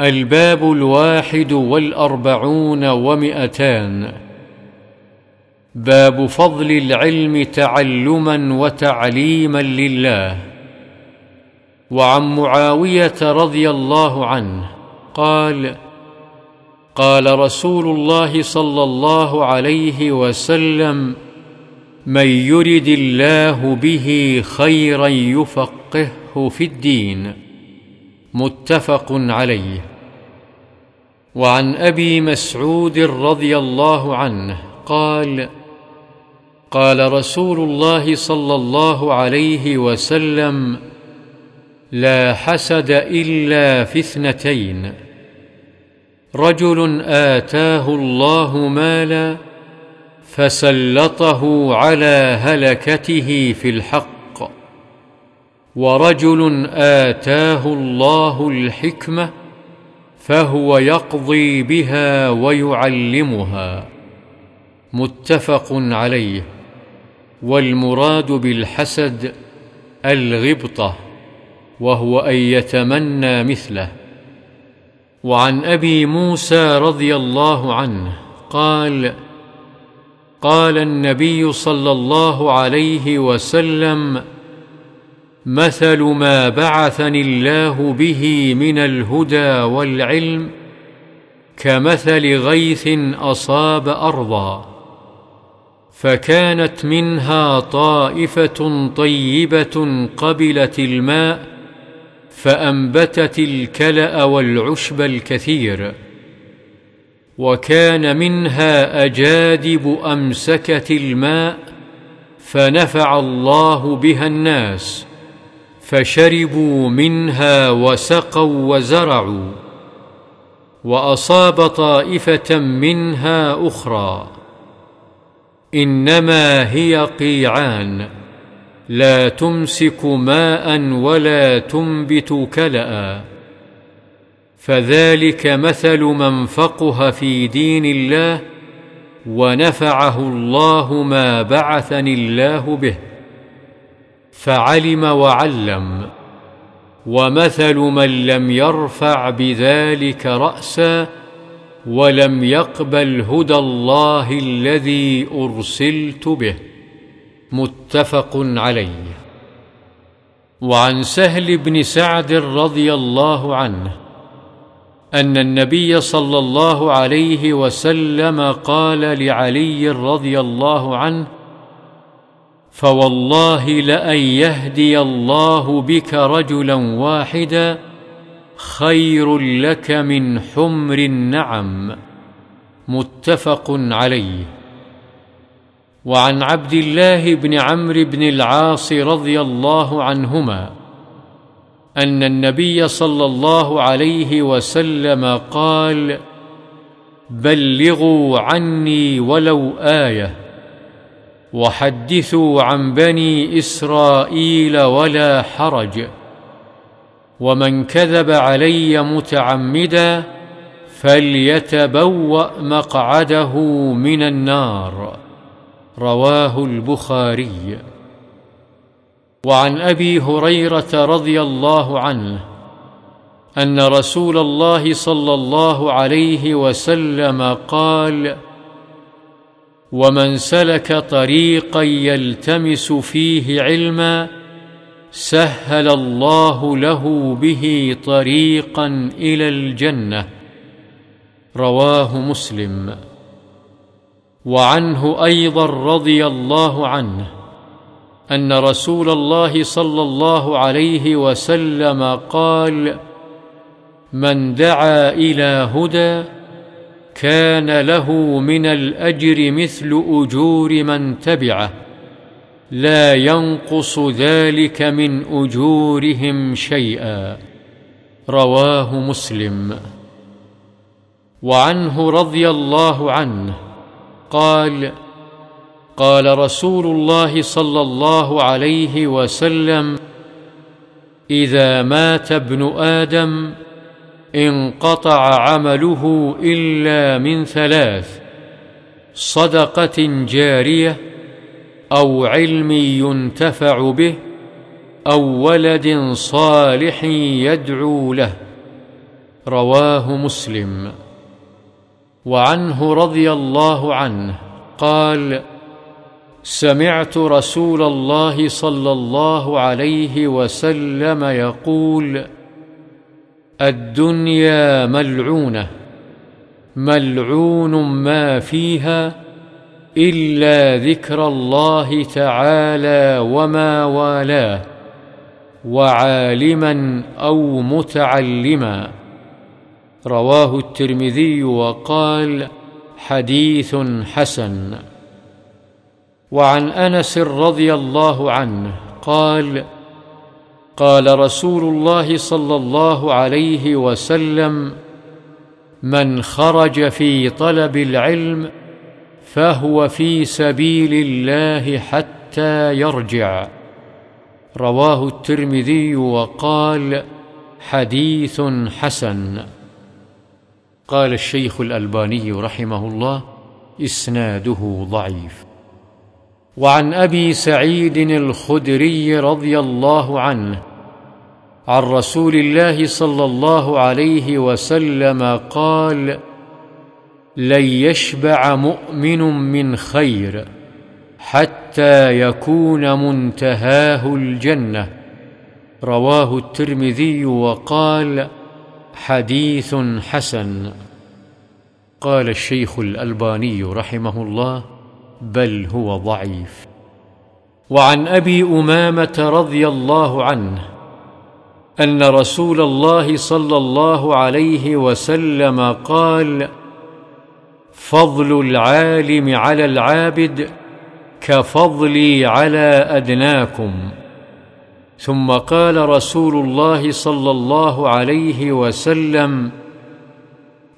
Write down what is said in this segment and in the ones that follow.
الباب الواحد والأربعون ومئتان. باب فضل العلم تعلما وتعليما لله. وعن معاوية رضي الله عنه قال قال رسول الله صلى الله عليه وسلم من يرد الله به خيرا يفقهه في الدين. متفق عليه. وعن أبي مسعود رضي الله عنه قال قال رسول الله صلى الله عليه وسلم لا حسد إلا في اثنتين. رجل آتاه الله مالا فسلطه على هلكته في الحق. ورجل آتاه الله الحكمة فهو يقضي بها ويعلمها. متفق عليه. والمراد بالحسد الغبطة وهو أن يتمنى مثله. وعن أبي موسى رضي الله عنه قال قال النبي صلى الله عليه وسلم مثل ما بعثني الله به من الهدى والعلم كمثل غيث اصاب ارضا فكانت منها طائفه طيبه قبلت الماء فانبتت الكلا والعشب الكثير وكان منها اجادب امسكت الماء فنفع الله بها الناس فشربوا منها وسقوا وزرعوا وأصاب طائفة منها أخرى إنما هي قيعان لا تمسك ماء ولا تنبت كلأ فذلك مثل من فقه في دين الله ونفعه الله ما بعثني الله به فعلم وعلم. ومثل من لم يرفع بذلك رأسا ولم يقبل هدى الله الذي أرسلت به. متفق عليه. وعن سهل بن سعد رضي الله عنه أن النبي صلى الله عليه وسلم قال لعلي رضي الله عنه فوالله لأن يهدي الله بك رجلا واحدا خير لك من حمر النعم. متفق عليه. وعن عبد الله بن عمرو بن العاص رضي الله عنهما أن النبي صلى الله عليه وسلم قال بلغوا عني ولو آية وحدثوا عن بني إسرائيل ولا حرج. ومن كذب علي متعمدا فليتبوأ مقعده من النار. رواه البخاري. وعن أبي هريرة رضي الله عنه أن رسول الله صلى الله عليه وسلم قال ومن سلك طريقا يلتمس فيه علما سهل الله له به طريقا إلى الجنة. رواه مسلم. وعنه أيضا رضي الله عنه أن رسول الله صلى الله عليه وسلم قال من دعا إلى هدى كان له من الأجر مثل أجور من تبعه لا ينقص ذلك من أجورهم شيئا. رواه مسلم. وعنه رضي الله عنه قال قال رسول الله صلى الله عليه وسلم إذا مات ابن آدم انقطع عمله إلا من ثلاث صدقة جارية أو علم ينتفع به أو ولد صالح يدعو له رواه مسلم. وعنه رضي الله عنه قال سمعت رسول الله صلى الله عليه وسلم يقول الدنيا ملعونة ملعون ما فيها إلا ذكر الله تعالى وما والاه وعالما أو متعلما. رواه الترمذي وقال حديث حسن. وعن أنس رضي الله عنه قال قال رسول الله صلى الله عليه وسلم من خرج في طلب العلم فهو في سبيل الله حتى يرجع. رواه الترمذي وقال حديث حسن. قال الشيخ الألباني رحمه الله إسناده ضعيف. وعن أبي سعيد الخدري رضي الله عنه عن رسول الله صلى الله عليه وسلم قال لن يشبع مؤمن من خير حتى يكون منتهاه الجنة رواه الترمذي وقال حديث حسن قال الشيخ الألباني رحمه الله بل هو ضعيف. وعن أبي أمامة رضي الله عنه أن رسول الله صلى الله عليه وسلم قال فضل العالم على العابد كفضلي على أدناكم. ثم قال رسول الله صلى الله عليه وسلم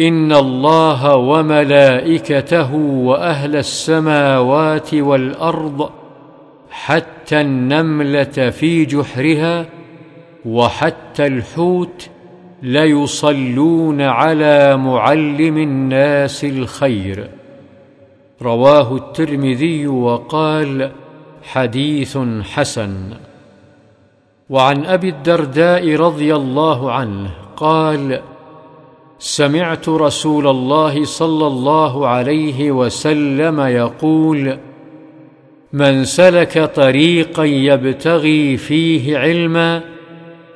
ان الله وملائكته واهل السماوات والارض حتى النمله في جحرها وحتى الحوت ليصلون على معلم الناس الخير. رواه الترمذي وقال حديث حسن. وعن أبي الدرداء رضي الله عنه قال سمعت رسول الله صلى الله عليه وسلم يقول من سلك طريقا يبتغي فيه علما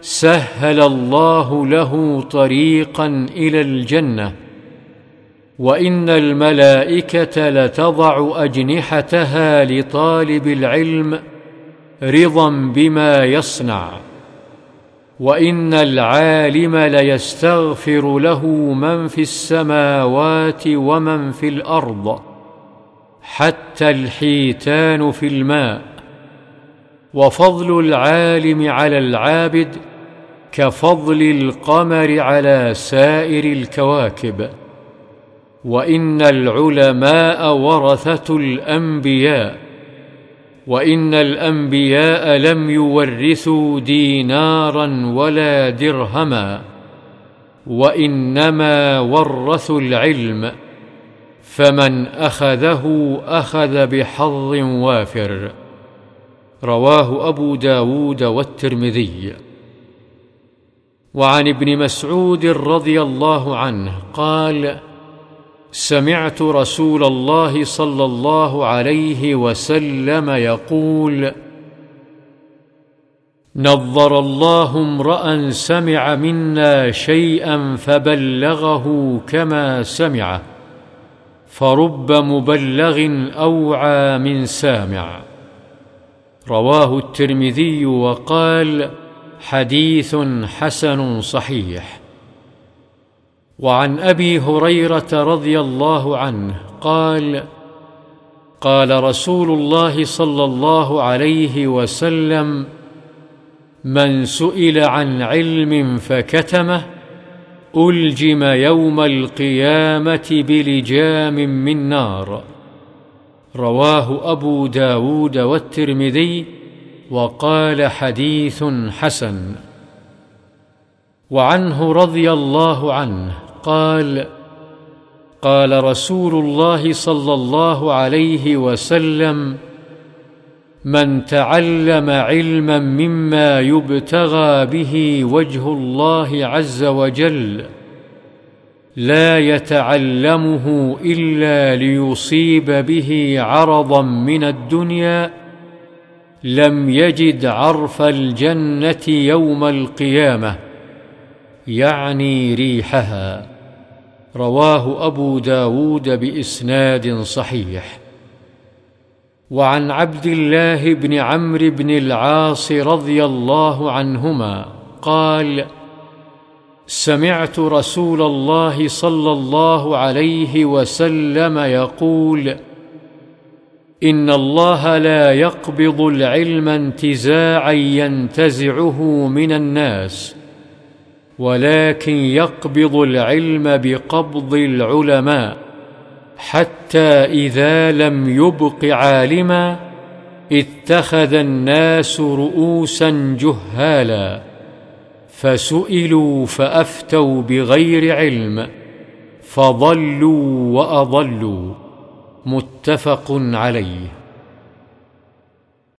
سهل الله له طريقا إلى الجنة وإن الملائكة لتضع أجنحتها لطالب العلم رضا بما يصنع. وإن العالم ليستغفر له من في السماوات ومن في الأرض حتى الحيتان في الماء. وفضل العالم على العابد كفضل القمر على سائر الكواكب. وإن العلماء ورثة الأنبياء وإن الأنبياء لم يورثوا دينارا ولا درهما وإنما ورثوا العلم فمن أخذه أخذ بحظ وافر رواه أبو داود والترمذي. وعن ابن مسعود رضي الله عنه قال سمعت رسول الله صلى الله عليه وسلم يقول نظر الله امرأ سمع منا شيئا فبلغه كما سمعه فرب مبلغ أوعى من سامع. رواه الترمذي وقال حديث حسن صحيح. وعن أبي هريرة رضي الله عنه قال قال رسول الله صلى الله عليه وسلم من سئل عن علم فكتمه ألجم يوم القيامة بلجام من نار رواه أبو داود والترمذي وقال حديث حسن. وعنه رضي الله عنه قال قال رسول الله صلى الله عليه وسلم من تعلم علما مما يبتغى به وجه الله عز وجل لا يتعلمه إلا ليصيب به عرضا من الدنيا لم يجد عرف الجنة يوم القيامة. يعني ريحها. رواه أبو داود بإسناد صحيح. وعن عبد الله بن عمرو بن العاص رضي الله عنهما قال سمعت رسول الله صلى الله عليه وسلم يقول إن الله لا يقبض العلم انتزاعا ينتزعه من الناس. ولكن يقبض العلم بقبض العلماء حتى إذا لم يبق عالما اتخذ الناس رؤوسا جهالا فسئلوا فأفتوا بغير علم فضلوا وأضلوا متفق عليه